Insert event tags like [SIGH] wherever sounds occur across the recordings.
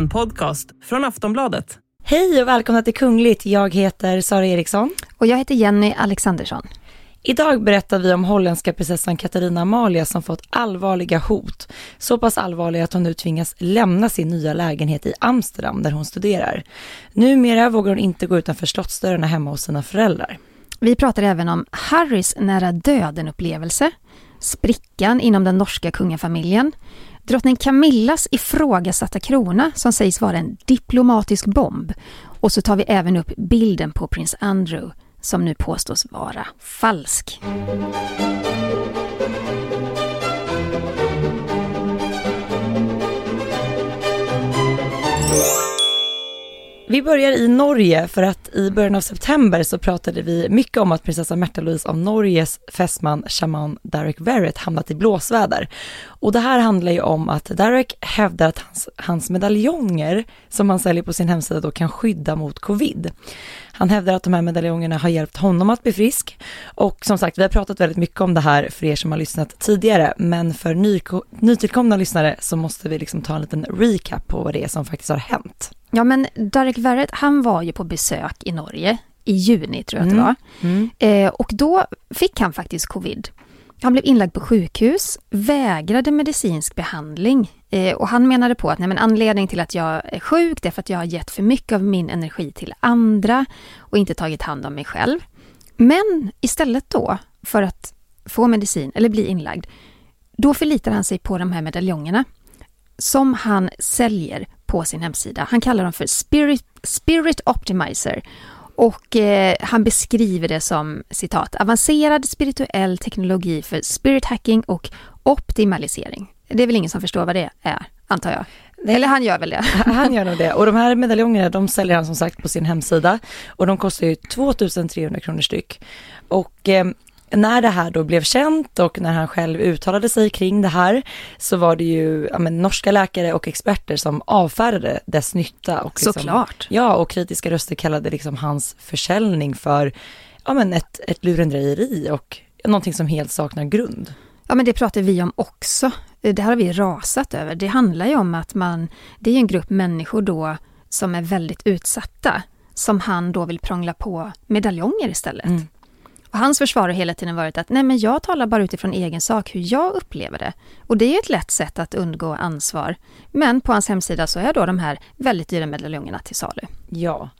En podcast från Aftonbladet. Hej och välkomna till Kungligt. Jag heter Sara Eriksson. Och jag heter Jenny Alexandersson. Idag berättar vi om holländska prinsessan Katarina Amalia som fått allvarliga hot. Så pass allvarliga att hon nu tvingas lämna sin nya lägenhet i Amsterdam där hon studerar. Numera vågar hon inte gå utanför slottsdörrarna hemma hos sina föräldrar. Vi pratar även om Harrys nära döden-upplevelse, sprickan inom den norska kungafamiljen, drottning Camillas ifrågasatta krona som sägs vara en diplomatisk bomb och så tar vi även upp bilden på prins Andrew som nu påstås vara falsk. Vi börjar i Norge för att i början av september så pratade vi mycket om att prinsessa Märta Louise av Norges fästman shaman Derek Verrett hamnat i blåsväder. Och det här handlar ju om att Derek hävdar att hans, hans medaljonger som han säljer på sin hemsida då kan skydda mot covid. Han hävdar att de här medaljongerna har hjälpt honom att bli frisk och som sagt, vi har pratat väldigt mycket om det här för er som har lyssnat tidigare, men för ny, nytillkomna lyssnare så måste vi liksom ta en liten recap på vad det är som faktiskt har hänt. Ja, men Derek Verrett, han var ju på besök i Norge i juni, tror jag att det var. Mm. Eh, och då fick han faktiskt covid. Han blev inlagd på sjukhus, vägrade medicinsk behandling eh, och han menade på att nej, men anledningen till att jag är sjuk det är för att jag har gett för mycket av min energi till andra och inte tagit hand om mig själv. Men istället då för att få medicin eller bli inlagd, då förlitar han sig på de här medaljongerna som han säljer på sin hemsida. Han kallar dem för Spirit, Spirit Optimizer och eh, han beskriver det som citat avancerad spirituell teknologi för spirit hacking och optimalisering. Det är väl ingen som förstår vad det är, antar jag. Nej. Eller han gör väl det. [LAUGHS] Han gör nog det. Och de här medaljongerna, de säljer han som sagt på sin hemsida. Och de kostar ju 2300 kronor styck. Och eh, när det här då blev känt och när han själv uttalade sig kring det här så var det ju ja, men, norska läkare och experter som avfärdade dess nytta. Och liksom, Såklart. Ja, och kritiska röster kallade liksom hans försäljning för ja, men ett, ett lurendrejeri och någonting som helt saknar grund. Ja, men det pratar vi om också. Det här har vi rasat över. Det handlar ju om att man, det är en grupp människor då som är väldigt utsatta, som han då vill prångla på medaljonger istället. Mm. Och hans försvar har hela tiden varit att nej men jag talar bara utifrån egen sak, hur jag upplever det. Och det är ett lätt sätt att undgå ansvar. Men på hans hemsida så är då de här väldigt dyra medaljongerna till salu. Ja,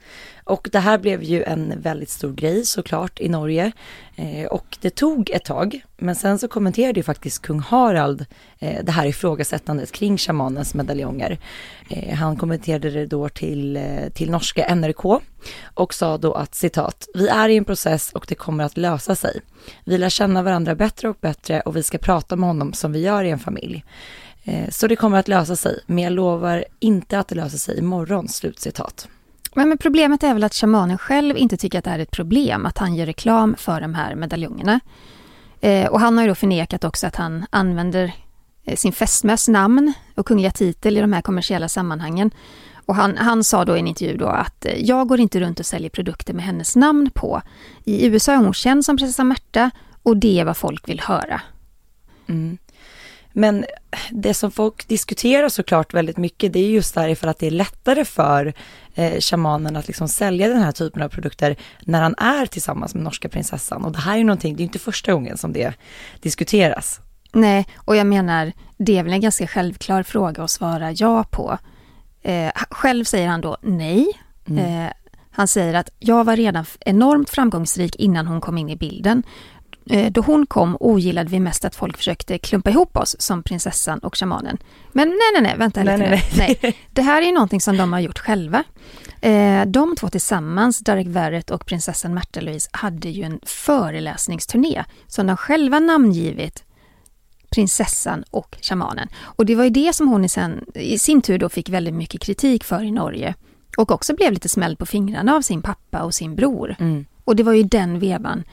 och det här blev ju en väldigt stor grej såklart i Norge. Eh, och det tog ett tag, men sen så kommenterade ju faktiskt kung Harald eh, det här ifrågasättandet kring shamanens medaljonger. Eh, han kommenterade det då till, eh, till norska NRK och sa då att citat, vi är i en process och det kommer att lösa sig. Vi lär känna varandra bättre och bättre och vi ska prata med honom som vi gör i en familj. Eh, så det kommer att lösa sig, men jag lovar inte att det löser sig imorgon, slutcitat. Men, men problemet är väl att shamanen själv inte tycker att det är ett problem att han gör reklam för de här medaljongerna. Eh, och han har ju då förnekat också att han använder eh, sin fästmös namn och kungliga titel i de här kommersiella sammanhangen. Och han, han sa då i en intervju då att eh, jag går inte runt och säljer produkter med hennes namn på. I USA är hon känd som prinsessa Märta och det är vad folk vill höra. Mm. Men det som folk diskuterar såklart väldigt mycket, det är just därför att det är lättare för eh, shamanen att liksom sälja den här typen av produkter när han är tillsammans med norska prinsessan. Och det här är ju någonting, det är inte första gången som det diskuteras. Nej, och jag menar, det är väl en ganska självklar fråga att svara ja på. Eh, själv säger han då nej. Mm. Eh, han säger att jag var redan enormt framgångsrik innan hon kom in i bilden. Eh, då hon kom ogillade vi mest att folk försökte klumpa ihop oss som prinsessan och shamanen. Men nej, nej, nej, vänta lite nej, nej, nej. Det här är någonting som de har gjort själva. Eh, de två tillsammans, Derek Verrett och prinsessan Märta Louise, hade ju en föreläsningsturné som de själva namngivit prinsessan och shamanen. Och det var ju det som hon i, sen, i sin tur då fick väldigt mycket kritik för i Norge. Och också blev lite smälld på fingrarna av sin pappa och sin bror. Mm. Och det var ju den vevan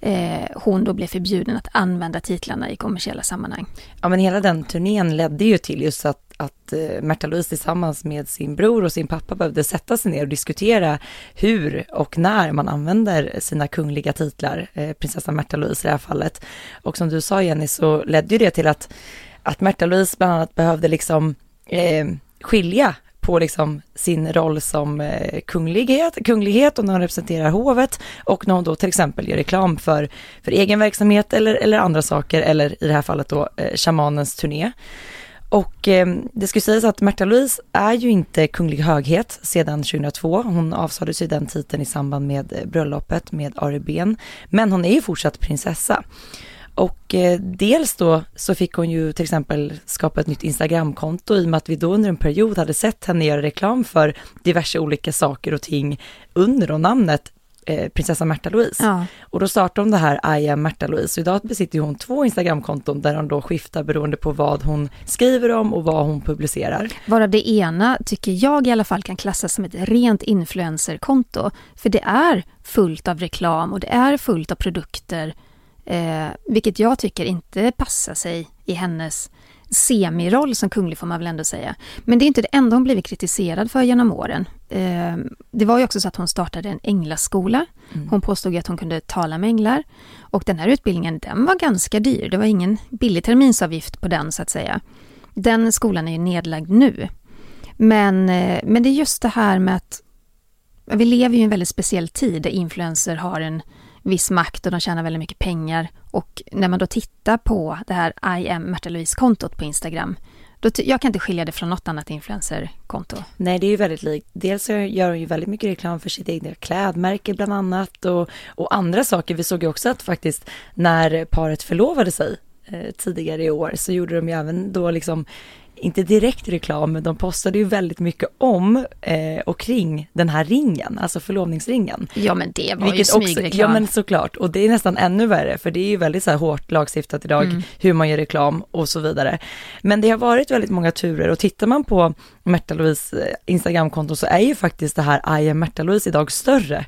eh, hon då blev förbjuden att använda titlarna i kommersiella sammanhang. Ja men hela den turnén ledde ju till just att, att eh, Märta Louise tillsammans med sin bror och sin pappa behövde sätta sig ner och diskutera hur och när man använder sina kungliga titlar, eh, prinsessan Märta Louise i det här fallet. Och som du sa Jenny så ledde ju det till att, att Märta Louise bland annat behövde liksom eh, skilja på liksom sin roll som eh, kunglighet, kunglighet och när hon representerar hovet och när hon då till exempel gör reklam för, för egen verksamhet eller, eller andra saker eller i det här fallet då eh, shamanens turné. Och eh, det ska sägas att Märta Louise är ju inte kunglig höghet sedan 2002. Hon avsades ju den titeln i samband med eh, bröllopet med Ari Ben. Men hon är ju fortsatt prinsessa. Och eh, dels då så fick hon ju till exempel skapa ett nytt Instagramkonto i och med att vi då under en period hade sett henne göra reklam för diverse olika saker och ting under då namnet eh, prinsessa Märta Louise. Ja. Och då startade hon det här I am Märta Louise. Och idag besitter hon två Instagramkonton där hon då skiftar beroende på vad hon skriver om och vad hon publicerar. Varav det ena tycker jag i alla fall kan klassas som ett rent influencerkonto. För det är fullt av reklam och det är fullt av produkter. Eh, vilket jag tycker inte passar sig i hennes semiroll som kunglig får man väl ändå säga. Men det är inte det enda hon blivit kritiserad för genom åren. Eh, det var ju också så att hon startade en änglaskola. Mm. Hon påstod att hon kunde tala med änglar. Och den här utbildningen, den var ganska dyr. Det var ingen billig terminsavgift på den så att säga. Den skolan är ju nedlagd nu. Men, eh, men det är just det här med att vi lever ju i en väldigt speciell tid där influencer har en viss makt och de tjänar väldigt mycket pengar. Och när man då tittar på det här I am Märta Louise-kontot på Instagram, då jag kan inte skilja det från något annat influencerkonto. Nej, det är ju väldigt likt. Dels gör hon ju väldigt mycket reklam för sitt egna klädmärke bland annat och, och andra saker. Vi såg ju också att faktiskt när paret förlovade sig eh, tidigare i år så gjorde de ju även då liksom inte direkt reklam, men de postade ju väldigt mycket om eh, och kring den här ringen, alltså förlovningsringen. Ja, men det var ju Vilket också, smygreklam. ja men såklart, och det är nästan ännu värre, för det är ju väldigt så här hårt lagstiftat idag, Mm. hur man gör reklam och så vidare. Men det har varit väldigt många turer och tittar man på Märta Louise eh, Instagramkonto så är ju faktiskt det här I am Märta Louise idag större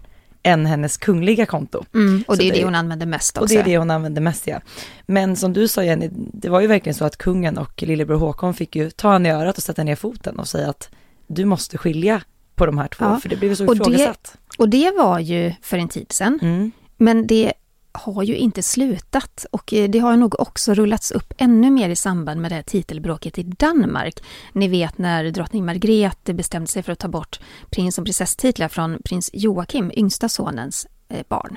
än hennes kungliga konto. Mm, och Så det är det- det hon använder mest också. Och det är det hon använder mest ja. Men som du sa Jenny, det var ju verkligen så att kungen och lillebror Håkon fick ju ta henne i örat och sätta ner foten och säga att du måste skilja på de här två, Ja, för det blev så och det- ifrågasatt. Och det var ju för en tid sedan. Mm. Men det har ju inte slutat och eh, det har nog också rullats upp ännu mer i samband med det här titelbråket i Danmark. Ni vet när drottning Margrethe bestämde sig för att ta bort prins och prinsesstitlar från prins Joakim, yngsta sonens eh, barn.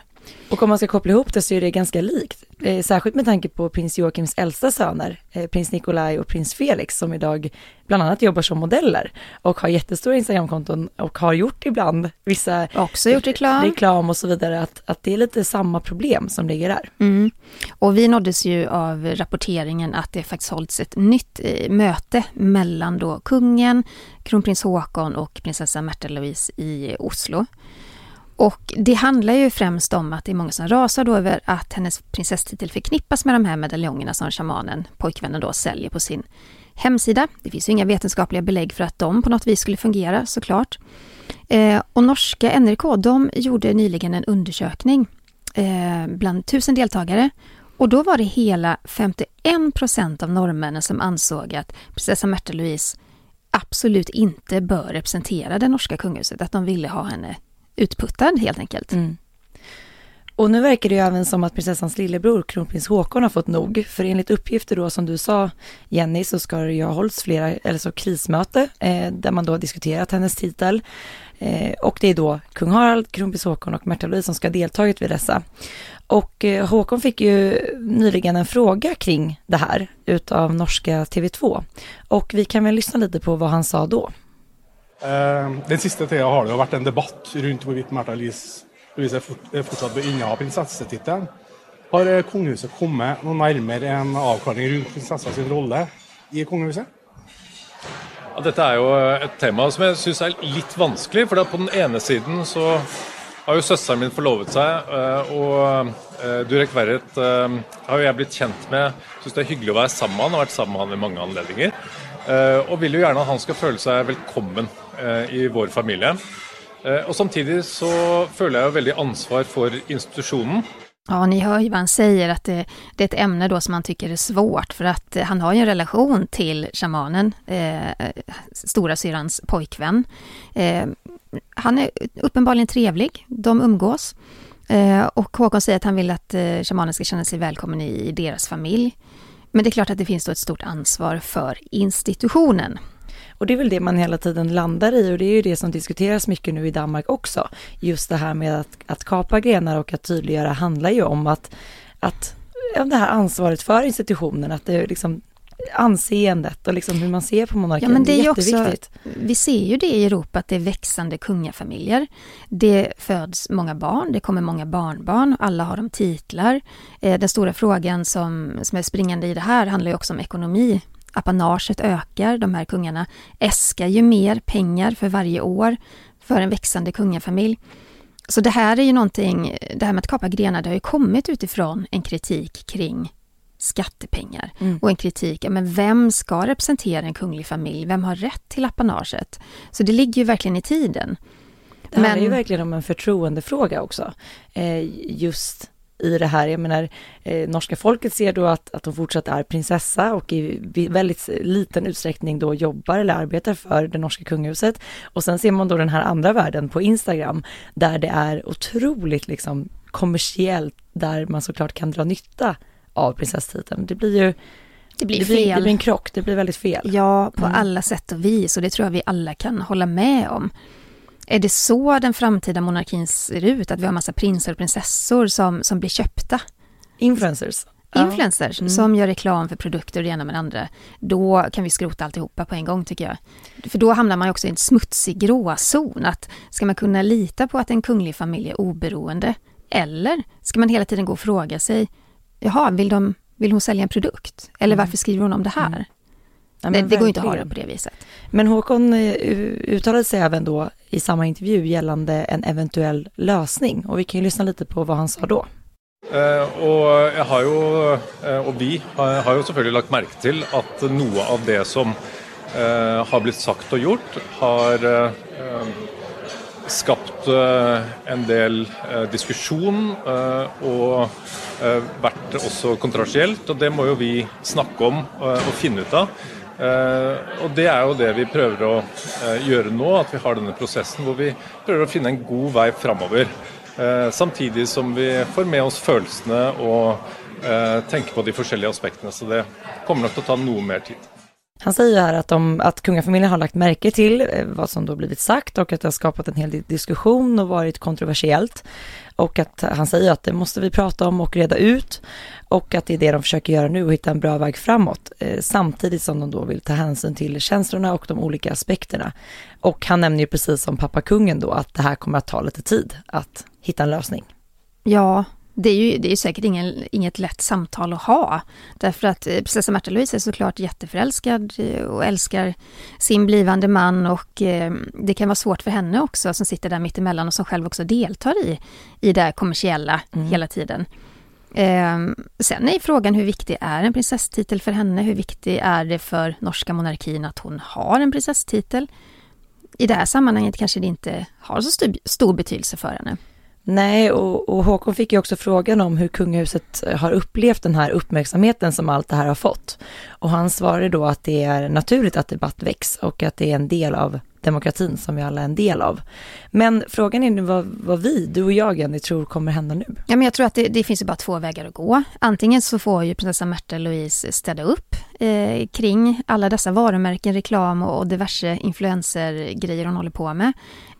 Och om man ska koppla ihop det så är det ganska likt, eh, särskilt med tanke på prins Joakims äldsta söner, eh, prins Nikolaj och prins Felix, som idag bland annat jobbar som modeller och har jättestora Instagramkonton och har gjort ibland vissa Också gjort reklam. reklam och så vidare, att, att det är lite samma problem som ligger där. Mm. Och vi nåddes ju av rapporteringen att det faktiskt hållits ett nytt eh, möte mellan då kungen, kronprins Håkon och prinsessa Märta Louise i Oslo. Och det handlar ju främst om att det är många som rasar då över att hennes prinsesstitel förknippas med de här medaljongerna som shamanen, pojkvännen då, säljer på sin hemsida. Det finns ju inga vetenskapliga belägg för att de på något vis skulle fungera såklart. Eh, och norska NRK, de gjorde nyligen en undersökning eh, bland tusen deltagare och då var det hela 51 procent av norrmännen som ansåg att prinsessa Märta Louise absolut inte bör representera det norska kungahuset, att de ville ha henne utputtad helt enkelt. Mm. Och nu verkar det ju även som att prinsessans lillebror, kronprins Håkon, har fått nog. För enligt uppgifter då som du sa, Jenny, så ska det ju ha hållits flera, eller så krismöte, eh, där man då har diskuterat hennes titel. Eh, och det är då kung Harald, kronprins Håkon och Märta Louise som ska ha deltagit vid dessa. Och eh, Håkon fick ju nyligen en fråga kring det här utav norska TV2. Och vi kan väl lyssna lite på vad han sa då. Eh, den siste tida har det jo vært en debatt rundt hvorvidt Märtha Louise Louise fortsatt bør inneha prinsessetittelen. Har kungahuset kongehuset kommet noe nærmere en avklaring rundt prinsessa sin rolle i kongehuset? Ja, dette er jo eh, et tema som jeg syns er litt vanskelig. For på den ene siden så har jo søsteren min forlovet seg, eh, og Durek Verret har jo jeg blitt kjent med. Syns det er hyggelig å være sammen med han, har vært sammen med han ved mange anledninger. Eh, Og vil jo gjerne at han skal føle seg velkommen Eh, i vår familie. Eh, Og samtidig så føler jeg jo veldig ansvar for institusjonen. Ja, ni hör ju vad han säger, att det, det är ett ämne då som han tycker är svårt, för att han har ju en relation till shamanen, eh, stora syrrans pojkvän. Eh, han är uppenbarligen trevlig, de umgås. Eh, och Håkon säger att han vill att eh, shamanen ska känna sig välkommen i, i deras familj. Men det är klart att det finns då ett stort ansvar för institutionen. Och det är väl det man hela tiden landar i och det är ju det som diskuteras mycket nu i Danmark också. Just det här med att, att kapa grenar och att tydliggöra handlar ju om att, att det här ansvaret för institutionen, att det är liksom anseendet och liksom hur man ser på monarkin. Ja, men det är, är jätteviktigt. Också, vi ser ju det i Europa att det är växande kungafamiljer. Det föds många barn, det kommer många barnbarn, alla har de titlar. Eh, den stora frågan som, som är springande i det här handlar ju också om ekonomi. Apanaget ökar, de här kungarna äskar ju mer pengar för varje år för en växande kungafamilj. Så det här är ju någonting, det här med att kapa grenar, det har ju kommit utifrån en kritik kring skattepengar mm. och en kritik, men vem ska representera en kunglig familj? Vem har rätt till apanaget? Så det ligger ju verkligen i tiden. Det handlar ju verkligen om en förtroendefråga också. Eh, just i det här, jag menar, eh, norska folket ser då att, att hon fortsatt är prinsessa och i väldigt liten utsträckning då jobbar eller arbetar för det norska kungahuset. Och sen ser man då den här andra världen på Instagram, där det är otroligt liksom kommersiellt, där man såklart kan dra nytta av prinsesstiteln. Det blir ju det blir, det blir, fel. Det blir en krock, det blir väldigt fel. Ja, på mm. alla sätt och vis och det tror jag vi alla kan hålla med om. Är det så den framtida monarkin ser ut? Att vi har massa prinsar och prinsessor som, som blir köpta? Influencers. Influencers mm. som gör reklam för produkter och det ena med det andra. Då kan vi skrota alltihopa på en gång tycker jag. För då hamnar man också i en smutsig gråzon. Att ska man kunna lita på att en kunglig familj är oberoende? Eller ska man hela tiden gå och fråga sig jaha, vill, de, vill hon sälja en produkt? Eller mm. varför skriver hon om det här? Ja, det, det går inte att ha det på det viset. Men Håkon eh, uttalade sig även då i samma intervju gällande en eventuell lösning och vi kan ju lyssna lite på vad han sa då. Uh, och jag har ju, uh, och vi har, har ju såklart lagt märke till att något av det som uh, har blivit sagt och gjort har skapt en del diskussion och vært også kontroversielt. Og det må jo vi snakke om og finne ut av. Eh, og Det er jo det vi prøver å eh, gjøre nå, at vi har denne prosessen hvor vi prøver å finne en god vei framover. Eh, samtidig som vi får med oss følelsene og tenker på de forskjellige aspektene. Så det kommer nok til å ta noe mer tid. Han säger här att, de, att kungafamiljen har lagt märke till eh, vad som då blivit sagt och att det har skapat en hel del diskussion och varit kontroversiellt. Och att han säger att det måste vi prata om och reda ut och att det är det de försöker göra nu och hitta en bra väg framåt. Eh, samtidigt som de då vill ta hänsyn till känslorna och de olika aspekterna. Och han nämner ju precis som pappa kungen då att det här kommer att ta lite tid att hitta en lösning. Ja, det är ju det är säkert ingen, inget lätt samtal att ha. Därför att eh, prinsessa Märta Louise är såklart jätteförälskad eh, och älskar sin blivande man och eh, det kan vara svårt för henne också som sitter där mittemellan och som själv också deltar i, i det kommersiella mm. hela tiden. Eh, sen är frågan hur viktig är en prinsesstitel för henne? Hur viktig är det för norska monarkin att hon har en prinsesstitel? I det här sammanhanget kanske det inte har så stor betydelse för henne. Nej, och, och Håkon fick ju också frågan om hur kungahuset eh, har upplevt den här uppmärksamheten som allt det här har fått. Och han svarade då att det är naturligt att debatt väcks och att det är en del av demokratin som vi alla är en del av. Men frågan är nu vad, vad vi, du och jag, Jenny, tror kommer hända nu. Ja, men jag tror att det, det finns ju bara två vägar att gå. Antingen så får ju prinsessa Märta Louise städa upp eh, kring alla dessa varumärken, reklam och, och diverse influencergrejer hon håller på med.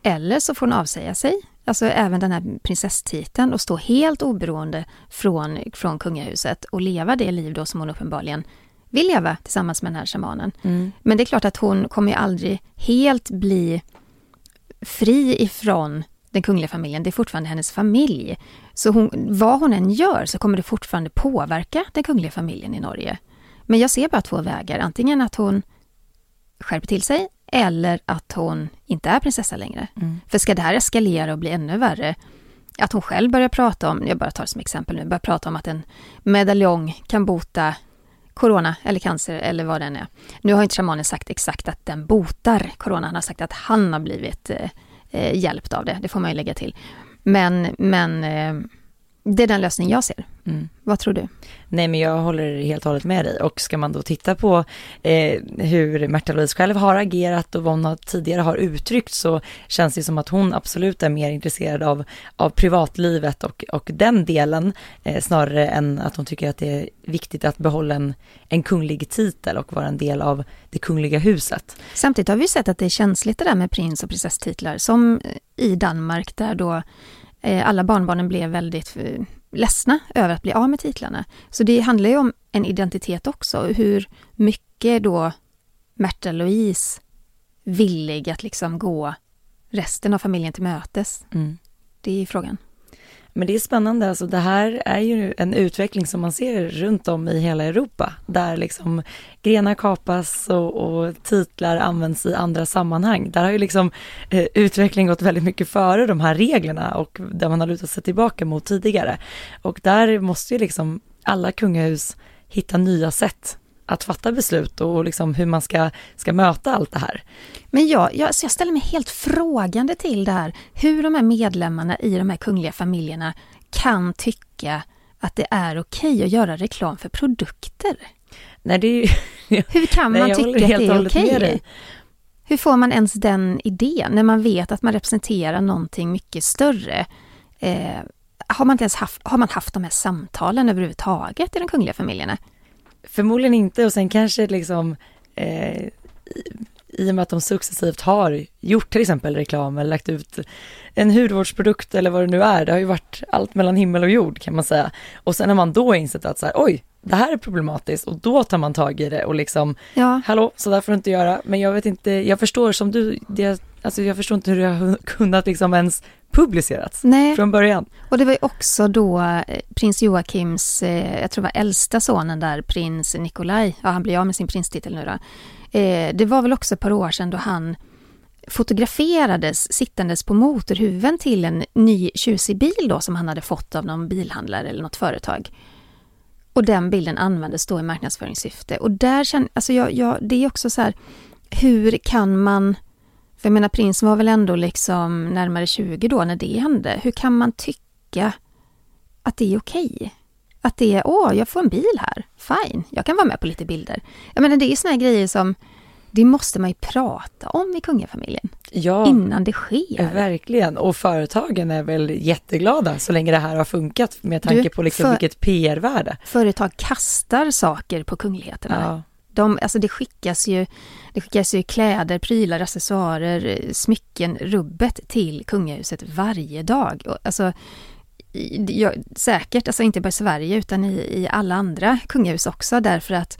Eller så får hon avsäga sig alltså även den här prinsesstiteln och stå helt oberoende från, från kungahuset och leva det liv då som hon uppenbarligen vill leva tillsammans med den här shamanen. Mm. Men det är klart att hon kommer ju aldrig helt bli fri ifrån den kungliga familjen. Det är fortfarande hennes familj. Så hon, vad hon än gör så kommer det fortfarande påverka den kungliga familjen i Norge. Men jag ser bara två vägar. Antingen att hon skärper till sig eller att hon inte är prinsessa längre. Mm. För ska det här eskalera och bli ännu värre, att hon själv börjar prata om, jag bara tar det som exempel nu, börjar prata om att en medaljong kan bota corona eller cancer eller vad den är. Nu har inte shamanen sagt exakt att den botar corona, han har sagt att han har blivit eh, eh hjälpt av det, det får man ju lägga till. Men, men eh, det är den lösning jag ser. Mm. Vad tror du? Nej men jag håller helt och hållet med dig och ska man då titta på eh, hur Märta Louise själv har agerat och vad hon har, tidigare har uttryckt så känns det som att hon absolut är mer intresserad av, av privatlivet och, och den delen eh, snarare än att hon tycker att det är viktigt att behålla en, en kunglig titel och vara en del av det kungliga huset. Samtidigt har vi sett att det är känsligt det där med prins och prinsesstitlar som i Danmark där då alla barnbarnen blev väldigt eh, ledsna över att bli av med titlarna. Så det handlar ju om en identitet också, hur mycket då Märta Louise villig att liksom gå resten av familjen till mötes. Mm. Det är frågan. Men det är spännande, alltså det här är ju en utveckling som man ser runt om i hela Europa, där liksom grenar kapas och, och titlar används i andra sammanhang. Där har ju liksom eh, utvecklingen gått väldigt mycket före de här reglerna och där man har lutat sig tillbaka mot tidigare. Och där måste ju liksom alla kungahus hitta nya sätt att fatta beslut och liksom hur man ska, ska möta allt det här. Men jag, jag, så jag ställer mig helt frågande till det här, hur de här medlemmarna i de här kungliga familjerna kan tycka att det är okej att göra reklam för produkter. Nej, det är ju, [LAUGHS] Hur kan man Nej, tycka att det är okej? Hur får man ens den idén när man vet att man representerar någonting mycket större? Eh, har, man inte ens haft, har man haft de här samtalen överhuvudtaget i de kungliga familjerna? Förmodligen inte och sen kanske liksom eh, i och med att de successivt har gjort till exempel reklam eller lagt ut en hudvårdsprodukt eller vad det nu är. Det har ju varit allt mellan himmel och jord kan man säga. Och sen har man då insett att så här, oj, det här är problematiskt och då tar man tag i det och liksom, ja. hallå, så där får du inte göra. Men jag vet inte, jag förstår som du, det, alltså jag förstår inte hur det har kunnat liksom ens publicerats Nej. från början. Och det var ju också då eh, prins Joakims, eh, jag tror det var äldsta sonen där, prins Nikolaj, ja han blir av med sin prinstitel nu då. Eh, det var väl också ett par år sedan då han fotograferades sittandes på motorhuven till en ny tjusig bil då som han hade fått av någon bilhandlare eller något företag. Och den bilden användes då i marknadsföringssyfte. Och där känner, alltså jag, jag, det är också så här, hur kan man för jag menar prinsen var väl ändå liksom närmare 20 då när det hände. Hur kan man tycka att det är okej? Okay? Att det är, åh, jag får en bil här. Fine, jag kan vara med på lite bilder. Jag menar det är såna här grejer som, det måste man ju prata om i kungafamiljen. Ja, innan det sker. Verkligen, och företagen är väl jätteglada så länge det här har funkat med tanke du, på liksom för, vilket PR-värde. Företag kastar saker på kungligheterna. Ja. De, alltså det skickas ju, det skickas ju kläder, prylar, accessoarer, smycken, rubbet till kungahuset varje dag. Alltså, ja, säkert, alltså inte bara i Sverige utan i, i alla andra kungahus också därför att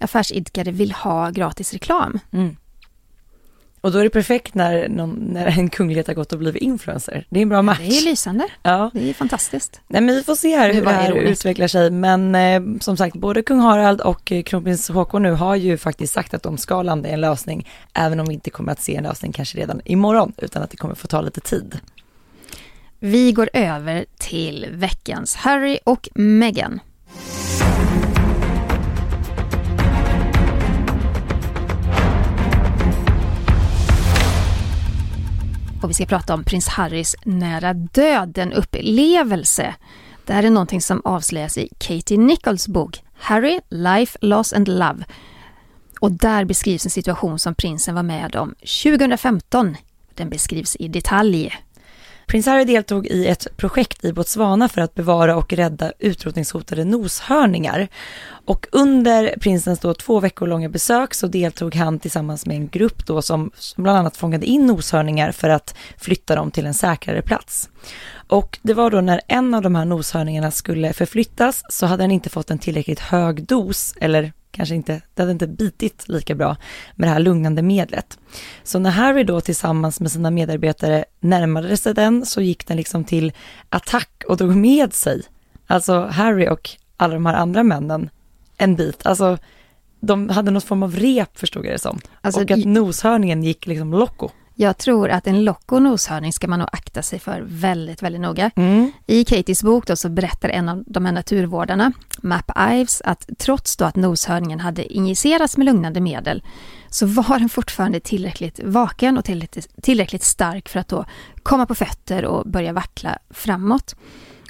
affärsidkare vill ha gratis reklam. Mm. Och då är det perfekt när, någon, när en kunglighet har gått och blivit influencer. Det är en bra match. Det är lysande. Ja. Det är fantastiskt. Nej, men vi får se här hur det här utvecklar sig. Men eh, som sagt, både kung Harald och eh, kronprins Håkon nu har ju faktiskt sagt att de ska landa i en lösning, även om vi inte kommer att se en lösning kanske redan imorgon, utan att det kommer få ta lite tid. Vi går över till veckans Harry och Meghan. Och vi ska prata om prins Harrys nära döden-upplevelse. Det här är någonting som avslöjas i Katie Nichols bok Harry, Life, Loss and Love. Och där beskrivs en situation som prinsen var med om 2015. Den beskrivs i detalj. Prins Harry deltog i ett projekt i Botswana för att bevara och rädda utrotningshotade noshörningar. Och under prinsens då två veckor långa besök så deltog han tillsammans med en grupp då som, som bland annat fångade in noshörningar för att flytta dem till en säkrare plats. Och det var då när en av de här noshörningarna skulle förflyttas så hade den inte fått en tillräckligt hög dos eller kanske inte, det hade inte bitit lika bra med det här lugnande medlet. Så när Harry då tillsammans med sina medarbetare närmade sig den så gick den liksom till attack och drog med sig, alltså Harry och alla de här andra männen, en bit. Alltså de hade någon form av rep förstod jag det som. Alltså, och att noshörningen gick liksom loco. Jag tror att en lock och noshörning ska man nog akta sig för väldigt, väldigt noga. Mm. I Katies bok då så berättar en av de här naturvårdarna, Map Ives, att trots då att noshörningen hade injicerats med lugnande medel så var den fortfarande tillräckligt vaken och tillräckligt, tillräckligt stark för att då komma på fötter och börja vackla framåt.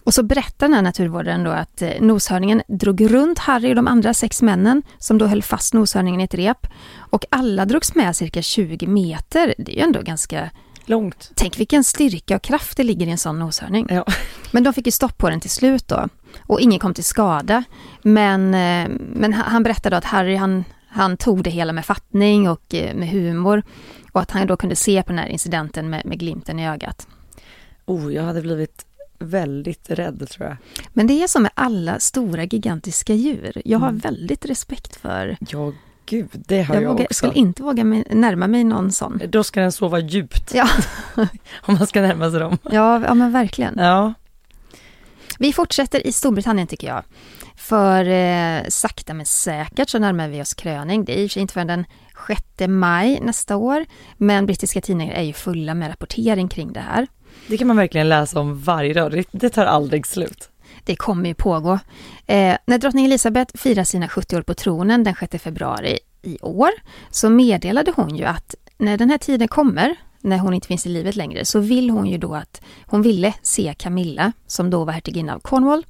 Och så berättar den här naturvårdaren då att eh, noshörningen drog runt Harry och de andra sex männen som då höll fast noshörningen i ett rep. Och alla drogs med cirka 20 meter. Det är ju ändå ganska Långt. Tänk vilken styrka och kraft det ligger i en sån noshörning. Ja. [LAUGHS] Men de fick ju stopp på den till slut då. Och ingen kom till skada. Men, eh, men han berättade att Harry han, han tog det hela med fattning och eh, med humor. Och att han då kunde se på den här incidenten med, med glimten i ögat. Oh, jag hade blivit väldigt rädd tror jag. Men det är som med alla stora gigantiska djur. Jag har Mm. väldigt respekt för... Ja, gud, det har Jag, jag, vågar, också. skulle inte våga mig, närma mig någon sån. Då ska den sova djupt Ja, [LAUGHS] om man ska närma sig dem. ja, ja men verkligen. Ja, Vi fortsätter i Storbritannien tycker jag. För eh, sakta men säkert så närmar vi oss kröning. Det är i och för sig inte förrän den 6 maj nästa år. Men brittiska tidningar är ju fulla med rapportering kring det här det kan man verkligen läsa om varje dag. Det, det tar aldrig slut. Det kommer ju pågå. Eh, när drottning Elizabeth firar sina 70 år på tronen den 6 februari i år så meddelade hon ju att när den här tiden kommer, när hon inte finns i livet längre, så vill hon ju då att hon ville se Camilla, som då var hertiginna av Cornwall,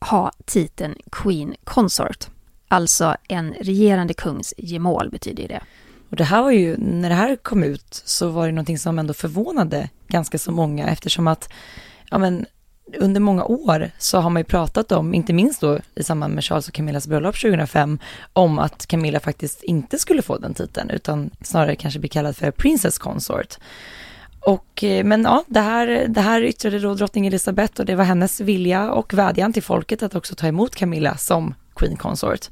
ha titeln Queen Consort. Alltså en regerande kungs gemål betyder ju det. Och det här var ju, när det här kom ut så var det någonting som ändå förvånade ganska så många eftersom att, ja men under många år så har man ju pratat om, inte minst då i samband med Charles och Camillas bröllop 2005, om att Camilla faktiskt inte skulle få den titeln utan snarare kanske bli kallad för Princess Consort. Och, eh, men ja, det här, det här yttrade då drottning Elizabeth och det var hennes vilja och vädjan till folket att också ta emot Camilla som Queen Consort.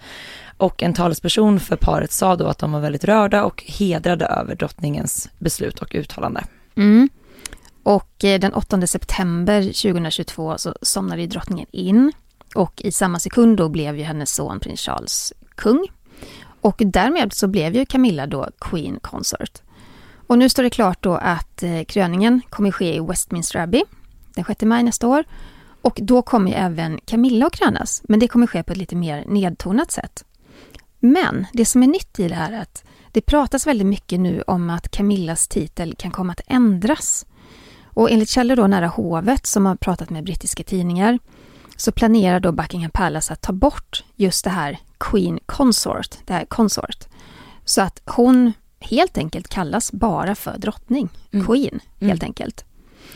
Och en talesperson för paret sa då att de var väldigt rörda och hedrade över drottningens beslut och uttalande. Mm. Och eh, den 8 september 2022 så somnade drottningen in. Och i samma sekund då blev ju hennes son prins Charles kung. Och därmed så blev ju Camilla då Queen Consort. Och nu står det klart då att eh, kröningen kommer ske i Westminster Abbey den 6 maj nästa år. Och då kommer ju även Camilla att krönas, men det kommer ske på ett lite mer nedtonat sätt. Men det som är nytt i det här är att det pratas väldigt mycket nu om att Camillas titel kan komma att ändras. Och enligt källor då nära hovet som har pratat med brittiska tidningar så planerar då Buckingham Palace att ta bort just det här Queen Consort, det här consort. Så att hon helt enkelt kallas bara för drottning, Mm. Queen helt enkelt.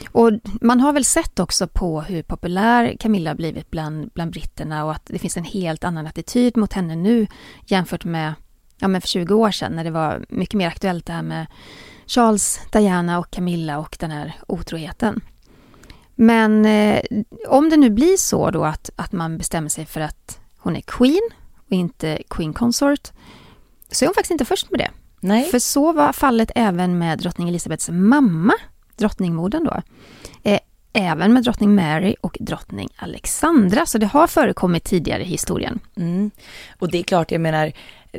Och man har väl sett också på hur populär Camilla har blivit bland, bland britterna och att det finns en helt annan attityd mot henne nu jämfört med ja, men för 20 år sedan när det var mycket mer aktuellt det här med Charles, Diana och Camilla och den här otroheten. Men eh, om det nu blir så då att, att man bestämmer sig för att hon är Queen och inte Queen Consort så är hon faktiskt inte först med det. Nej, För så var fallet även med drottning Elizabeths mamma, drottningmodern då. Eh, även med drottning Mary och drottning Alexandra, så det har förekommit tidigare i historien. Mm. Och det är klart, jag menar,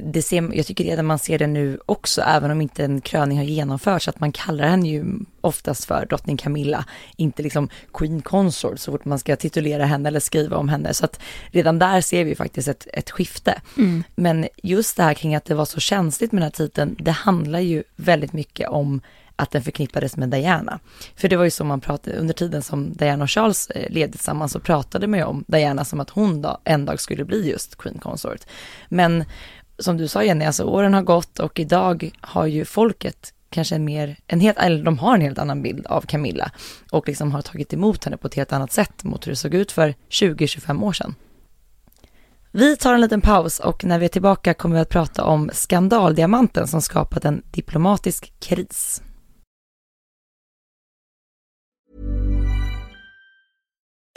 det ser, jag tycker redan man ser det nu också, även om inte en kröning har genomförts, att man kallar henne ju oftast för drottning Camilla, inte liksom Queen Consort så fort man ska titulera henne eller skriva om henne. Så att redan där ser vi faktiskt ett, ett skifte. Men just det här kring att det var så känsligt med den här titeln, det handlar ju väldigt mycket om att den förknippades med Diana. För det var ju så man pratade, under tiden som Diana och Charles led levde tillsammans så pratade man ju om Diana som att hon då en dag skulle bli just Queen Consort. Men som du sa Jenny, alltså åren har gått och idag har ju folket kanske en mer, en helt, eller de har en helt annan bild av Camilla och liksom har tagit emot henne på ett helt annat sätt mot hur det såg ut för 20-25 år sedan. Vi tar en liten paus och när vi är tillbaka kommer vi att prata om skandaldiamanten som skapat en diplomatisk kris.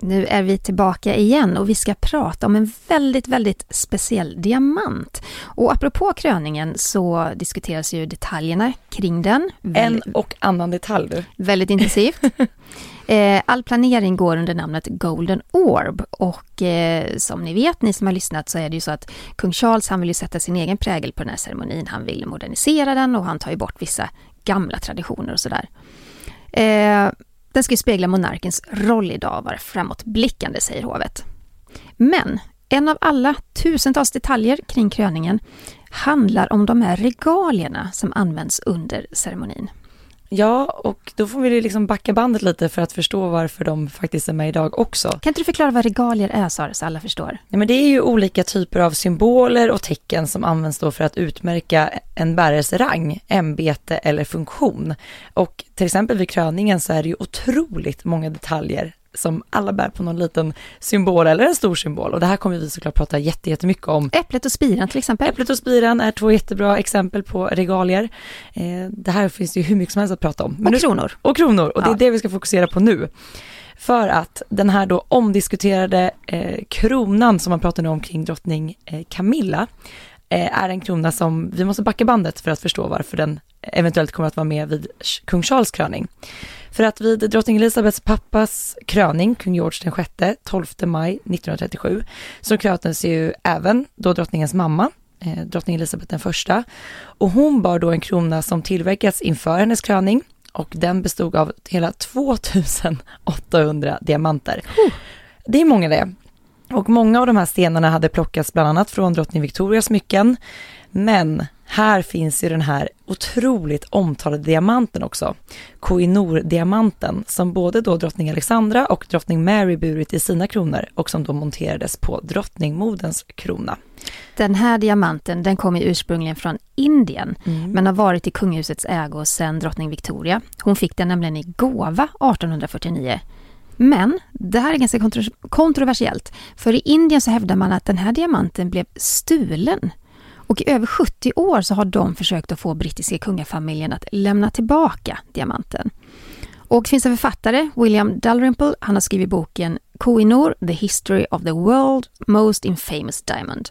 Nu är vi tillbaka igen och vi ska prata om en väldigt, väldigt speciell diamant. Och apropå kröningen så diskuteras ju detaljerna kring den. En och annan detalj du. Väldigt intensivt. [LAUGHS] Eh, all planering går under namnet Golden Orb och eh, som ni vet, ni som har lyssnat, så är det ju så att kung Charles han vill ju sätta sin egen prägel på den här ceremonin. Han vill modernisera den och han tar ju bort vissa gamla traditioner och sådär. Eh, den ska ju spegla monarkens roll idag och vara framåtblickande, säger hovet. Men en av alla tusentals detaljer kring kröningen handlar om de här regalierna som används under ceremonin. Ja, och då får vi liksom backa bandet lite för att förstå varför de faktiskt är med idag också. Kan inte du förklara vad regalier är, Sara, så alla förstår? Ja, men det är ju olika typer av symboler och tecken som används då för att utmärka en bärares rang, ämbete eller funktion. Och till exempel vid kröningen så är det ju otroligt många detaljer som alla bär på någon liten symbol eller en stor symbol. Och det här kommer vi såklart prata jättemycket om. Äpplet och spiran till exempel. Äpplet och spiran är två jättebra exempel på regalier. Eh, det här finns det ju hur mycket som helst att prata om. Men och nu, kronor. Och kronor, och det är det vi ska fokusera på nu. För att den här då omdiskuterade eh, kronan som man pratar nu om kring drottning eh, Camilla är en krona som vi måste backa bandet för att förstå varför den eventuellt kommer att vara med vid kung Charles kröning. För att vid drottning Elisabeths pappas kröning, kung George den sjätte, 12 maj 1937, så kröntes ju även då drottningens mamma, eh, drottning Elisabeth den första. Och hon bar då en krona som tillverkats inför hennes kröning och den bestod av hela 2800 diamanter. Oh. Det är många det. Och många av de här stenarna hade plockats bland annat från drottning Victorias smycken. Men här finns ju den här otroligt omtalade diamanten också, Koh-i-Noor-diamanten, som både då drottning Alexandra och drottning Mary burit i sina kronor och som då monterades på drottningmodens krona. Den här diamanten den kommer ursprungligen från Indien, mm. men har varit i kungahusets ägo sedan drottning Victoria. Hon fick den nämligen i gåva 1849. Men det här är ganska kontroversiellt, för i Indien så hävdar man att den här diamanten blev stulen och i över 70 år så har de försökt att få brittiska kungafamiljen att lämna tillbaka diamanten. Och det finns en författare, William Dalrymple, han har skrivit boken Kohinoor, The History of the World Most Infamous Diamond.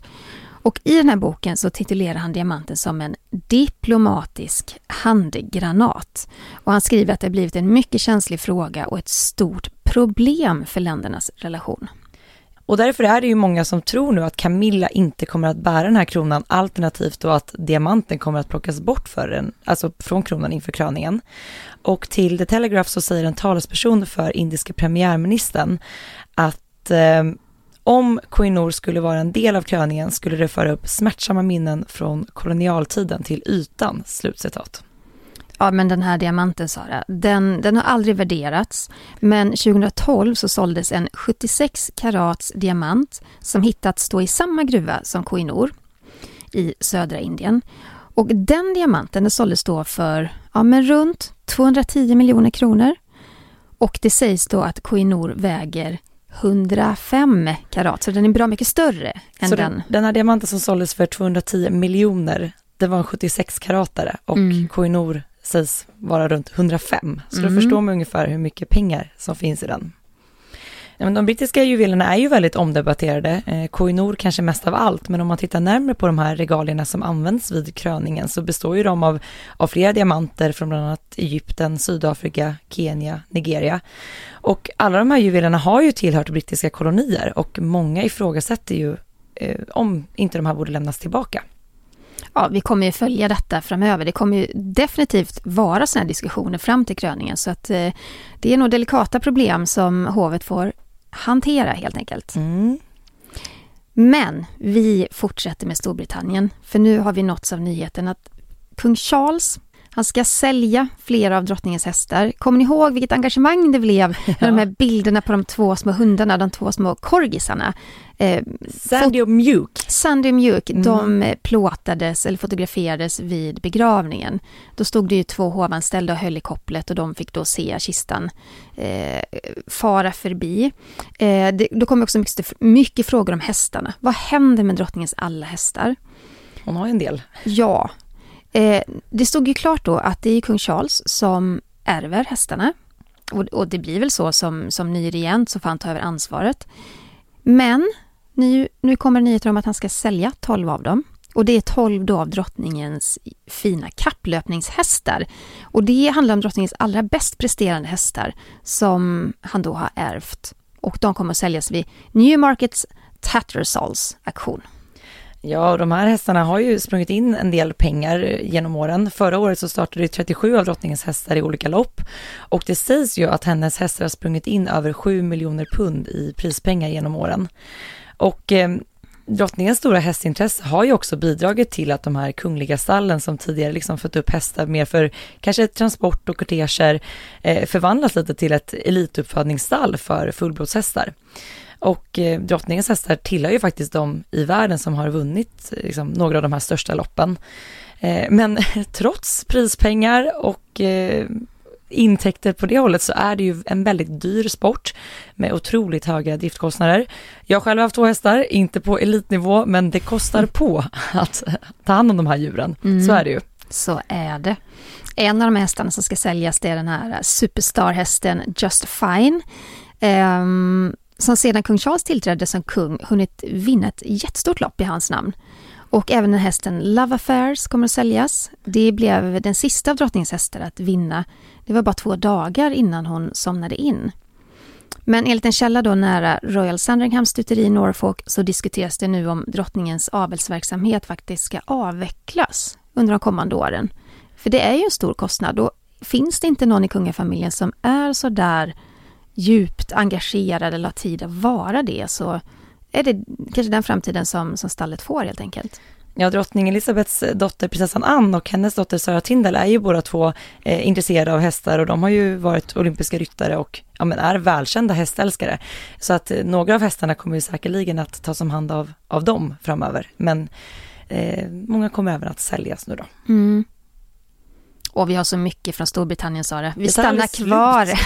Och i den här boken så titulerar han diamanten som en diplomatisk handgranat. Och han skriver att det blivit en mycket känslig fråga och ett stort problem för ländernas relation. Och därför är det ju många som tror nu att Camilla inte kommer att bära den här kronan, alternativt då att diamanten kommer att plockas bort för den, alltså från kronan inför kröningen. Och till The Telegraph så säger en talesperson för indiska premiärministern att eh, om Koinor skulle vara en del av kröningen skulle det föra upp smärtsamma minnen från kolonialtiden till ytan, slutcitat. Ja, men den här diamanten Sara, den, den har aldrig värderats. Men 2012 så såldes en 76 karats diamant som hittats stå i samma gruva som Koinor i södra Indien. Och den diamanten den såldes då för ja, men runt 210 miljoner kronor. Och det sägs då att Koinor väger 105 karat, så den är bra mycket större än så den. Den här diamanten som såldes för 210 miljoner, det var en 76 karatare och mm. Koinor sägs vara runt 105. Så mm. då förstår man ungefär hur mycket pengar som finns i den. de brittiska juvelerna är ju väldigt omdebatterade, eh, Koinor kanske mest av allt, men om man tittar närmare på de här regalierna som används vid kröningen så består ju de av, av flera diamanter från bland annat Egypten, Sydafrika, Kenya, Nigeria. Och alla de här juvelerna har ju tillhört brittiska kolonier och många ifrågasätter ju eh, om inte de här borde lämnas tillbaka ja, vi kommer ju följa detta framöver. Det kommer ju definitivt vara sådana diskussioner fram till kröningen. Så att eh, det är nog delikata problem som hovet får hantera helt enkelt. Mm. Men vi fortsätter med Storbritannien. För nu har vi nåtts av nyheten att kung Charles han ska sälja flera av drottningens hästar. Kommer ni ihåg vilket engagemang det blev [LAUGHS] med ja. de här bilderna på de två små hundarna, de två små korgisarna? Eh, Sandy och Mjuk. Sandy och Mjuk, mm. de plåtades eller fotograferades vid begravningen. Då stod det ju två hovanställda och höll i kopplet och de fick då se kistan eh, fara förbi. Eh, det, då kom också mycket, mycket frågor om hästarna. Vad händer med drottningens alla hästar? Hon har en del. Ja, Eh, det stod ju klart då att det är kung Charles som ärver hästarna. och, och, det blir väl så som, som ny regent så får han ta över ansvaret. Men nu, nu kommer nyheter om att han ska sälja 12 av dem. Och det är 12 då av drottningens fina kapplöpningshästar. Och det handlar om drottningens allra bäst presterande hästar som han då har ärvt. Och de kommer att säljas vid Newmarkets Tattersalls auktion. Ja, de här hästarna har ju sprungit in en del pengar genom åren. Förra året så startade 37 av drottningens hästar i olika lopp och det sägs ju att hennes hästar har sprungit in över 7 miljoner pund i prispengar genom åren. Och eh, drottningens stora hästintresse har ju också bidragit till att de här kungliga stallen som tidigare liksom fött upp hästar mer för kanske transport och korteger eh, förvandlas lite till ett elituppfödningsstall för fullblodshästar. Och eh, drottningens hästar tillhör ju faktiskt de i världen som har vunnit liksom, några av de här största loppen. Eh, men [LAUGHS] trots prispengar och eh, intäkter på det hållet så är det ju en väldigt dyr sport med otroligt höga driftkostnader. Jag själv har haft två hästar, inte på elitnivå, men det kostar på att ta hand om de här djuren. Mm. Så är det ju. Så är det. En av de hästarna som ska säljas det är den här superstarhästen Just Fine. Um, som sedan kung Charles tillträdde som kung hunnit vinna ett jättestort lopp i hans namn. Och även den hästen Love Affairs kommer att säljas. Det blev den sista av drottningens hästar att vinna. Det var bara två dagar innan hon somnade in. Men enligt en källa då nära Royal Sandringham stuteri i Norfolk så diskuteras det nu om drottningens avelsverksamhet faktiskt ska avvecklas under de kommande åren. För det är ju en stor kostnad och finns det inte någon i kungafamiljen som är så där djupt engagerad eller har tid att vara det så är det kanske den framtiden som, som stallet får helt enkelt. Ja, drottning Elisabeths dotter prinsessan Anne och hennes dotter Sara Tindall är ju båda två eh, intresserade av hästar och de har ju varit olympiska ryttare och ja, men är välkända hästälskare. Så att eh, några av hästarna kommer ju säkerligen att tas om hand av, av dem framöver. Men eh, många kommer även att säljas nu då. Mm. Och vi har så mycket från Storbritannien, Sara. Vi stannar kvar.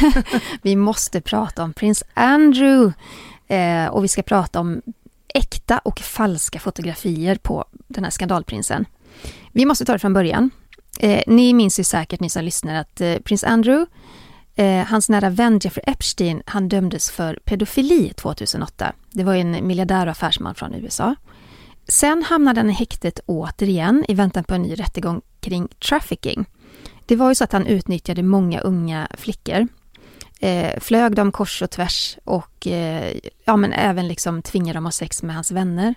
[LAUGHS] vi måste prata om prins Andrew. Eh, och vi ska prata om äkta och falska fotografier på den här skandalprinsen. Vi måste ta det från början. Eh, ni minns ju säkert, ni som lyssnar, att eh, prins Andrew, eh, hans nära vän Jeffrey Epstein, han dömdes för pedofili 2008. Det var en miljardär och affärsman från USA. Sen hamnade han i häktet återigen i väntan på en ny rättegång kring trafficking. Det var ju så att han utnyttjade många unga flickor. Eh, flög dem kors och tvärs och eh, ja, men även liksom tvingade dem att ha sex med hans vänner.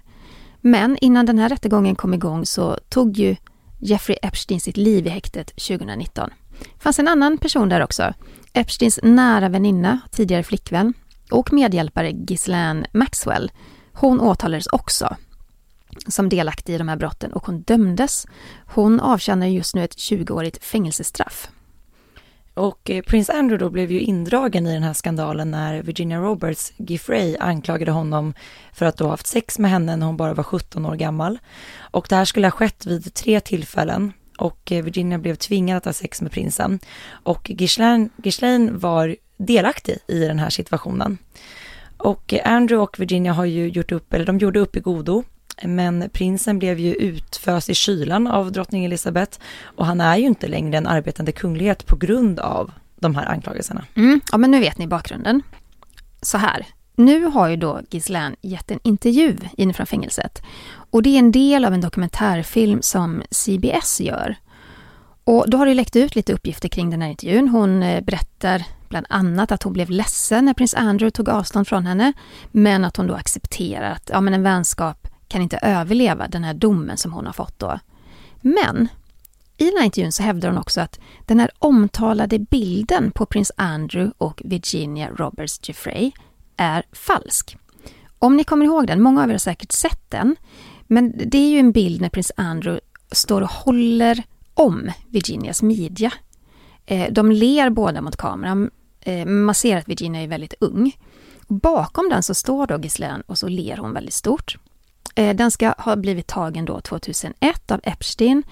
Men innan den här rättegången kom igång så tog ju Jeffrey Epstein sitt liv i häktet 2019. Det fanns en annan person där också. Epsteins nära väninna, tidigare flickvän och medhjälpare Ghislaine Maxwell. Hon åtalades också som delaktig i de här brotten och hon dömdes. Hon avtjänar just nu ett 20-årigt fängelsestraff. Och eh, prins Andrew då blev ju indragen i den här skandalen när Virginia Roberts Giffrey anklagade honom för att då ha haft sex med henne när hon bara var 17 år gammal. Och det här skulle ha skett vid tre tillfällen och eh, Virginia blev tvingad att ha sex med prinsen. Och Ghislaine var delaktig i den här situationen. Och eh, Andrew och Virginia har ju gjort upp, eller de gjorde upp i godo men prinsen blev ju utföst i kylan av drottning Elizabeth och han är ju inte längre en arbetande kunglighet på grund av de här anklagelserna. Mm, ja, men nu vet ni bakgrunden. Så här, nu har ju då Ghislaine gett en intervju inifrån fängelset och det är en del av en dokumentärfilm som CBS gör. Och då har det läckt ut lite uppgifter kring den här intervjun. Hon eh, berättar bland annat att hon blev ledsen när prins Andrew tog avstånd från henne, men att hon då accepterar att ja, men en vänskap kan inte överleva den här domen som hon har fått då. Men i den här intervjun så hävdar hon också att den här omtalade bilden på prins Andrew och Virginia Roberts Jeffrey är falsk. Om ni kommer ihåg den, många av er har säkert sett den, men det är ju en bild när prins Andrew står och håller om Virginias midja. Eh, de ler båda mot kameran, eh, man ser att Virginia är väldigt ung. Bakom den så står då Gislaine och så ler hon väldigt stort. Eh, den ska ha blivit tagen då 2001 av Epstein.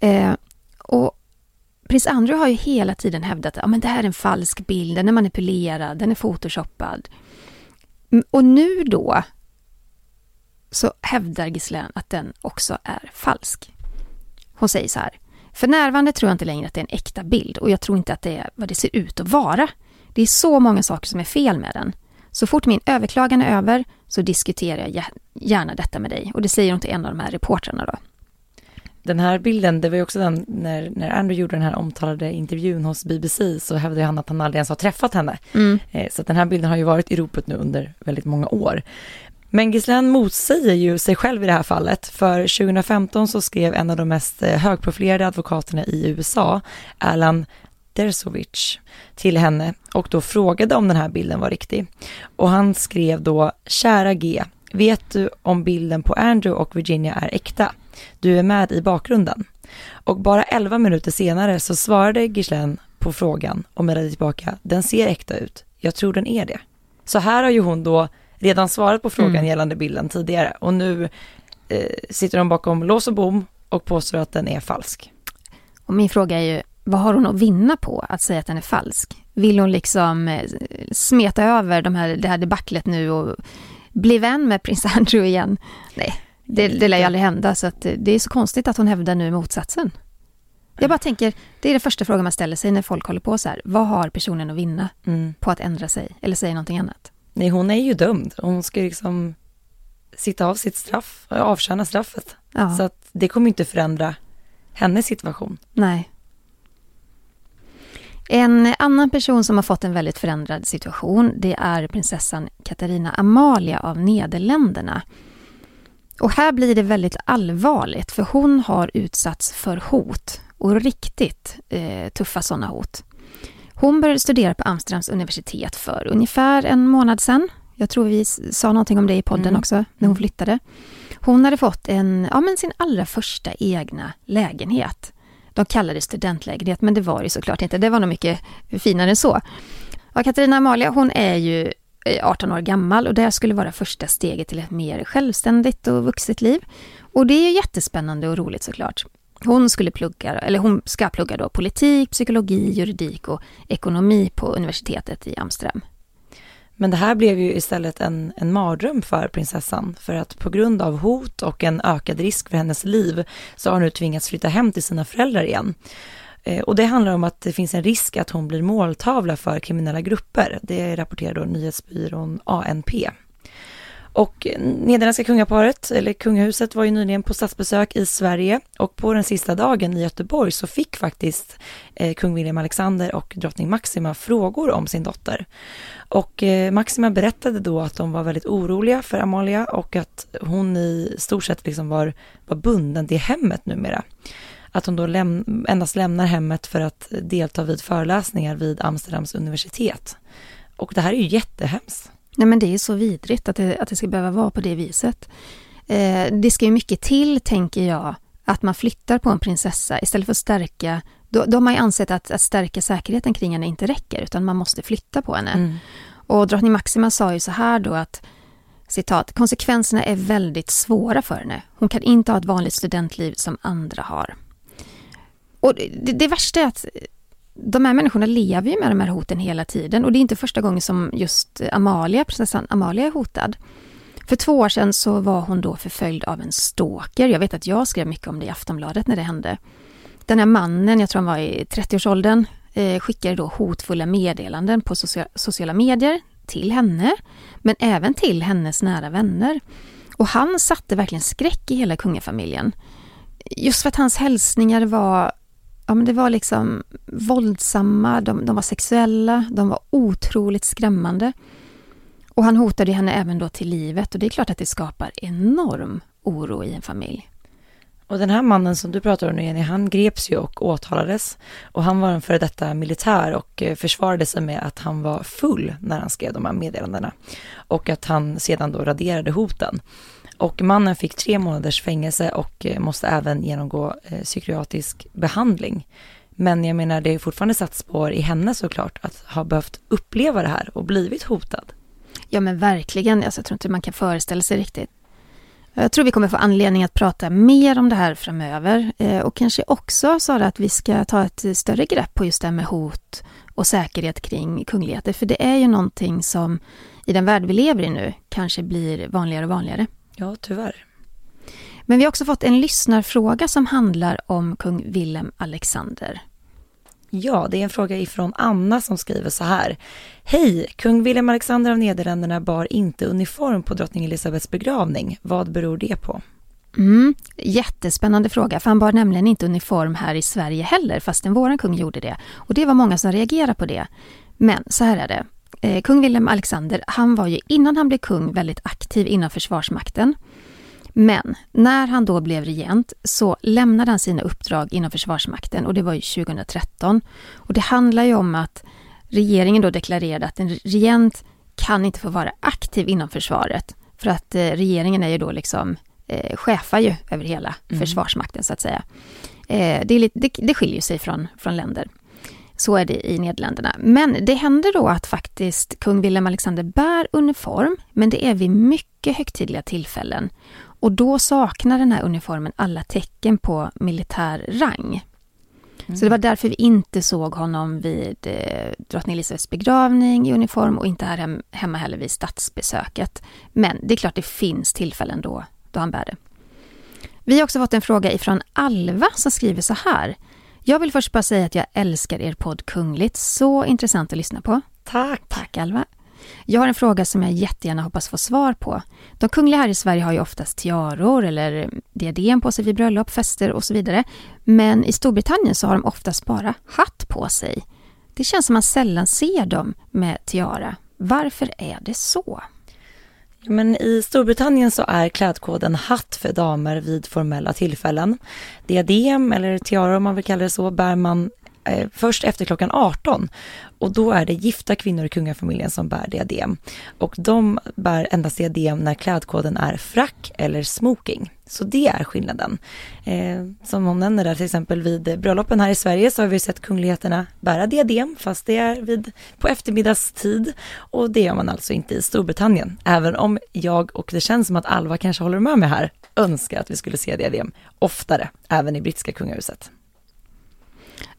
Eh, och prins Andrew har ju hela tiden hävdat att ja, det här är en falsk bild, den är manipulerad, den är photoshoppad. Mm, och nu då så hävdar Ghislaine att den också är falsk. Hon säger så här. För närvarande tror jag inte längre att det är en äkta bild och jag tror inte att det är vad det ser ut att vara. Det är så många saker som är fel med den. Så fort min överklagan är över så diskuterar jag gärna detta med dig. Och det säger hon till en av de här reportrarna då. Den här bilden, det var ju också den när, när Andrew gjorde den här omtalade intervjun hos BBC så hävdade han att han aldrig ens har träffat henne. Mm. Eh, så den här bilden har ju varit i ropet nu under väldigt många år. Men Ghislaine motsäger ju sig själv i det här fallet, för 2015 så skrev en av de mest eh, högprofilerade advokaterna i USA, Alan Dersovic, till henne och då frågade om den här bilden var riktig. Och han skrev då, kära G, vet du om bilden på Andrew och Virginia är äkta? Du är med i bakgrunden. Och bara 11 minuter senare så svarade Ghislaine på frågan och mejlade tillbaka, den ser äkta ut, jag tror den är det. Så här har ju hon då redan svarat på frågan mm. gällande bilden tidigare och nu eh, sitter hon bakom lås och bom och påstår att den är falsk. Och min fråga är ju, vad har hon att vinna på att säga att den är falsk? Vill hon liksom eh, smeta över de här, det här debaclet nu och bli vän med prins [LAUGHS] Andrew igen? Nej, det, det lär ju aldrig hända så att det är så konstigt att hon hävdar nu motsatsen. Jag bara tänker, det är den första frågan man ställer sig när folk håller på så här. Vad har personen att vinna mm. på att ändra sig eller säga någonting annat? Nej, hon är ju dömd. Hon ska liksom sitta av sitt straff, avtjäna straffet. Ja. Så att det kommer inte förändra hennes situation. Nej. En annan person som har fått en väldigt förändrad situation, det är prinsessan Katarina Amalia av Nederländerna. Och här blir det väldigt allvarligt, för hon har utsatts för hot och riktigt eh, tuffa sådana hot. Hon började studera på Amsterdams universitet för ungefär en månad sedan. Jag tror vi sa någonting om det i podden mm. också, när hon mm. flyttade. Hon hade fått en, ja, men sin allra första egna lägenhet. De kallade det studentlägenhet, men det var det såklart inte. Det var nog mycket finare än så. Och Katarina Amalia, hon är ju eh, 18 år gammal och det skulle vara första steget till ett mer självständigt och vuxet liv. Och det är jättespännande och roligt såklart. Hon skulle plugga, eller hon ska plugga då politik, psykologi, juridik och ekonomi på universitetet i Amsterdam. Men det här blev ju istället en, en mardröm för prinsessan, för att på grund av hot och en ökad risk för hennes liv så har hon nu tvingats flytta hem till sina föräldrar igen. Eh, och det handlar om att det finns en risk att hon blir måltavla för kriminella grupper. Det rapporterar då nyhetsbyrån ANP. Och Nederländska kungaparet, eller kungahuset, var ju nyligen på statsbesök i Sverige och på den sista dagen i Göteborg så fick faktiskt eh, kung William Alexander och drottning Maxima frågor om sin dotter. Och eh, Maxima berättade då att de var väldigt oroliga för Amalia och att hon i stort sett liksom var, var bunden till hemmet numera. Att hon då läm endast lämnar hemmet för att delta vid föreläsningar vid Amsterdams universitet. Och det här är ju jättehemskt. Nej men det är så vidrigt att det, att det ska behöva vara på det viset. Eh, det ska ju mycket till, tänker jag, att man flyttar på en prinsessa istället för att stärka då, då har man ju ansett att, att stärka säkerheten kring henne inte räcker, utan man måste flytta på henne. Mm. Och drottning Maxima sa ju så här då att citat, konsekvenserna är väldigt svåra för henne. Hon kan inte ha ett vanligt studentliv som andra har. Och det, det värsta är att de här människorna lever ju med de här hoten hela tiden och det är inte första gången som just Amalia, prinsessan Amalia är hotad. För två år sedan så var hon då förföljd av en stalker. Jag vet att jag skrev mycket om det i Aftonbladet när det hände. Den här mannen, jag tror han var i 30-årsåldern, eh, skickade då hotfulla meddelanden på sociala medier till henne, men även till hennes nära vänner. Och han satte verkligen skräck i hela kungafamiljen. Just för att hans hälsningar var ja, men det var liksom våldsamma, de, de var sexuella, de var otroligt skrämmande. Och han hotade henne även då till livet och det är klart att det skapar enorm oro i en familj. Och den här mannen som du pratar om nu Jenny, han greps ju och åtalades. Och han var en före detta militär och eh, försvarade sig med att han var full när han skrev de här meddelandena. Och att han sedan då raderade hoten. Och mannen fick tre månaders fängelse och eh, måste även genomgå eh, psykiatrisk behandling. Men jag menar, det är fortfarande satt spår i henne såklart, att ha behövt uppleva det här och blivit hotad. Ja men verkligen, alltså, jag tror inte man kan föreställa sig riktigt. Jag tror vi kommer få anledning att prata mer om det här framöver eh, och kanske också Sara att vi ska ta ett större grepp på just det här med hot och säkerhet kring kungligheter. För det är ju någonting som i den värld vi lever i nu kanske blir vanligare och vanligare. Ja, tyvärr. Men vi har också fått en lyssnarfråga som handlar om kung Willem Alexander. Ja, det är en fråga ifrån Anna som skriver så här. Hej! Kung Willem Alexander av Nederländerna bar inte uniform på drottning Elisabeths begravning. Vad beror det på? Mm, jättespännande fråga, för han bar nämligen inte uniform här i Sverige heller, fastän våran kung gjorde det. Och det var många som reagerade på det. Men så här är det. Eh, kung Willem Alexander, han var ju innan han blev kung väldigt aktiv inom Försvarsmakten. Men när han då blev regent så lämnade han sina uppdrag inom Försvarsmakten och det var ju 2013. Och det handlar ju om att regeringen då deklarerade att en regent kan inte få vara aktiv inom försvaret. För att eh, regeringen är ju då liksom eh, chefar ju över hela mm. Försvarsmakten så att säga. Eh, det, är lite, det, det skiljer sig från, från länder. Så är det i Nederländerna. Men det händer då att faktiskt kung Wilhelm Alexander bär uniform, men det är vid mycket högtidliga tillfällen. Och då saknar den här uniformen alla tecken på militär rang. Mm. Så det var därför vi inte såg honom vid eh, drottning Elisabeths begravning i uniform och inte här hem, hemma heller vid statsbesöket. Men det är klart det finns tillfällen då, då han bär det. Vi har också fått en fråga ifrån Alva som skriver så här. Jag vill först bara säga att jag älskar er podd Kungligt. Så intressant att lyssna på. Tack. Tack Alva. Jag har en fråga som jag jättegärna hoppas få svar på. De kungliga här i Sverige har ju oftast tiaror eller diadem på sig vid bröllop, fester och så vidare. Men i Storbritannien så har de oftast bara hatt på sig. Det känns som man sällan ser dem med tiara. Varför är det så? Men i Storbritannien så är klädkoden hatt för damer vid formella tillfällen. Diadem eller tiara om man vill kalla det så bär man eh, först efter klockan 18 och då är det gifta kvinnor i kungafamiljen som bär diadem. Och de bär endast diadem när klädkoden är frack eller smoking. Så det är skillnaden. Eh, som hon nämner där till exempel vid bröllopen här i Sverige så har vi sett kungligheterna bära diadem fast det är vid, på eftermiddagstid och det gör man alltså inte i Storbritannien. Även om jag och det känns som att Alva kanske håller med mig här önskar att vi skulle se diadem oftare även i brittiska kungahuset.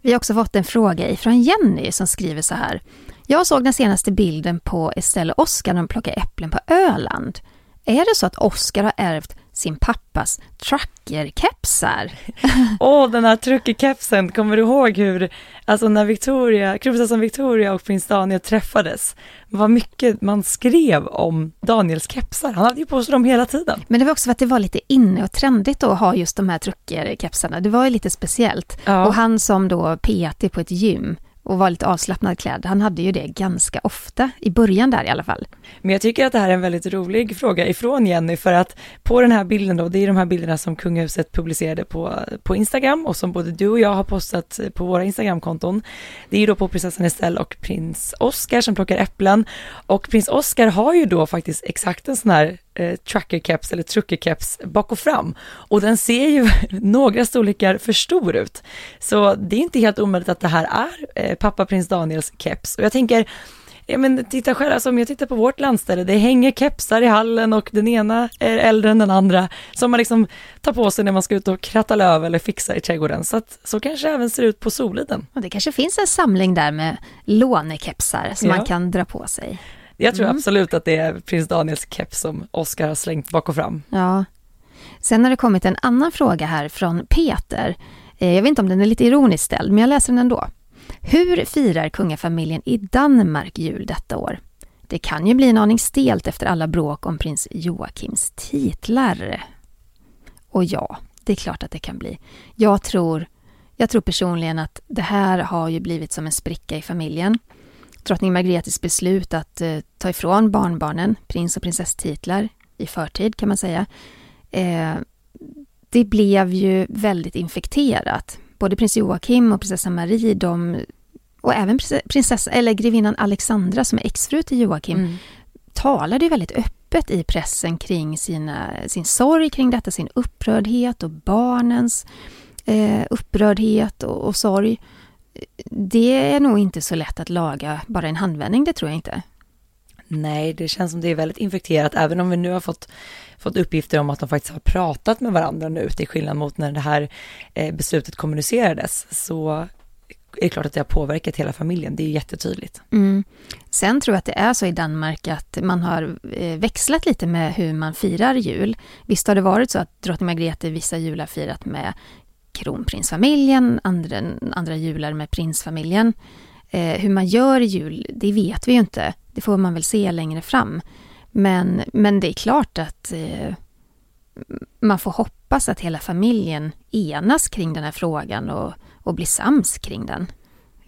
Vi har också fått en fråga ifrån Jenny som skriver så här. Jag såg den senaste bilden på Estelle och Oskar när de plockar äpplen på Öland. Är det så att Oskar har ärvt sin pappas truckerkepsar. [LAUGHS] Åh, oh, den här truckerkepsen, kommer du ihåg hur, alltså när Victoria, kronprinsessan Victoria och prins Daniel träffades, vad mycket man skrev om Daniels kepsar, han hade ju på sig dem hela tiden. Men det var också för att det var lite inne och trendigt att ha just de här truckerkepsarna, det var ju lite speciellt. Ja. Och han som då PT på ett gym, och var lite avslappnad klädd. Han hade ju det ganska ofta, i början där i alla fall. Men jag tycker att det här är en väldigt rolig fråga ifrån Jenny, för att på den här bilden då, det är de här bilderna som kungahuset publicerade på, på Instagram och som både du och jag har postat på våra Instagramkonton. Det är ju då på prinsessan Estelle och prins Oscar som plockar äpplen och prins Oscar har ju då faktiskt exakt en sån här eh, trucker-keps eller trucker-keps bak och fram. Och den ser ju [LAUGHS] några storlekar för stor ut. Så det är inte helt omöjligt att det här är eh, pappa prins Daniels keps. Och jag tänker, ja men titta själv, alltså om jag tittar på vårt landställe, det hänger kepsar i hallen och den ena är äldre än den andra som man liksom tar på sig när man ska ut och kratta löv eller fixa i trädgården. Så att så kanske det även ser ut på Soliden. Och det kanske finns en samling där med lånekepsar som ja. man kan dra på sig. Jag tror mm. absolut att det är prins Daniels keps som Oscar har slängt bak och fram. Ja. Sen har det kommit en annan fråga här från Peter. Eh, jag vet inte om den är lite ironiskt ställd, men jag läser den ändå. Hur firar kungafamiljen i Danmark jul detta år? Det kan ju bli en aning stelt efter alla bråk om prins Joakims titlar. Och ja, det är klart att det kan bli. Jag tror, jag tror personligen att det här har ju blivit som en spricka i familjen drottning Margretes beslut att eh, ta ifrån barnbarnen prins och prinsesstitlar i förtid kan man säga. Eh, det blev ju väldigt infekterat. Både prins Joakim och prinsessan Marie, de, och även prinsessa, eller grevinnan Alexandra som är exfru till Joakim, mm. talade ju väldigt öppet i pressen kring sina, sin sorg kring detta, sin upprördhet och barnens eh, upprördhet och, och sorg det är nog inte så lätt att laga bara en handvändning, det tror jag inte. Nej, det känns som det är väldigt infekterat, även om vi nu har fått, fått uppgifter om att de faktiskt har pratat med varandra nu, till skillnad mot när det här eh, beslutet kommunicerades, så är det klart att det har påverkat hela familjen, det är jättetydligt. Mm. Sen tror jag att det är så i Danmark att man har eh, växlat lite med hur man firar jul. Visst har det varit så att drottning Margrethe vissa jular firat med kronprinsfamiljen, andra, andra jular med prinsfamiljen. Eh, hur man gör i jul, det vet vi ju inte. Det får man väl se längre fram. Men, men det är klart att eh, man får hoppas att hela familjen enas kring den här frågan och, och blir sams kring den.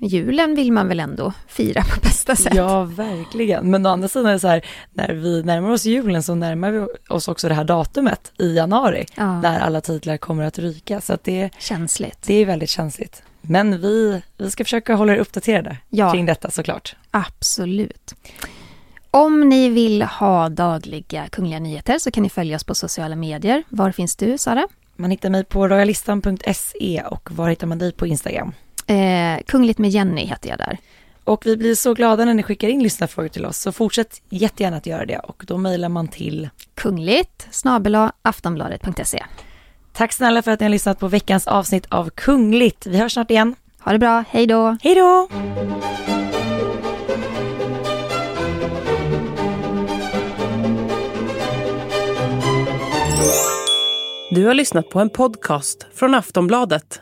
Julen vill man väl ändå fira på bästa sätt? Ja, verkligen. Men å andra sidan är det så här, när vi närmar oss julen så närmar vi oss också det här datumet i januari, Ja. där alla titlar kommer att ryka. Så att det, Känsligt. det är väldigt känsligt. Men vi, vi ska försöka hålla er uppdaterade Ja. kring detta såklart. Absolut. Om ni vill ha dagliga kungliga nyheter så kan ni följa oss på sociala medier. Var finns du, Sara? Man hittar mig på royalistan.se och var hittar man dig på Instagram? Eh, Kungligt med Jenny heter jag där. Och vi blir så glada när ni skickar in lyssnarfrågor till oss, så fortsätt jättegärna att göra det och då mejlar man till Kungligt aftonbladet.se. Tack snälla för att ni har lyssnat på veckans avsnitt av Kungligt. Vi hörs snart igen. Ha det bra, hej då! Hej då! Du har lyssnat på en podcast från Aftonbladet.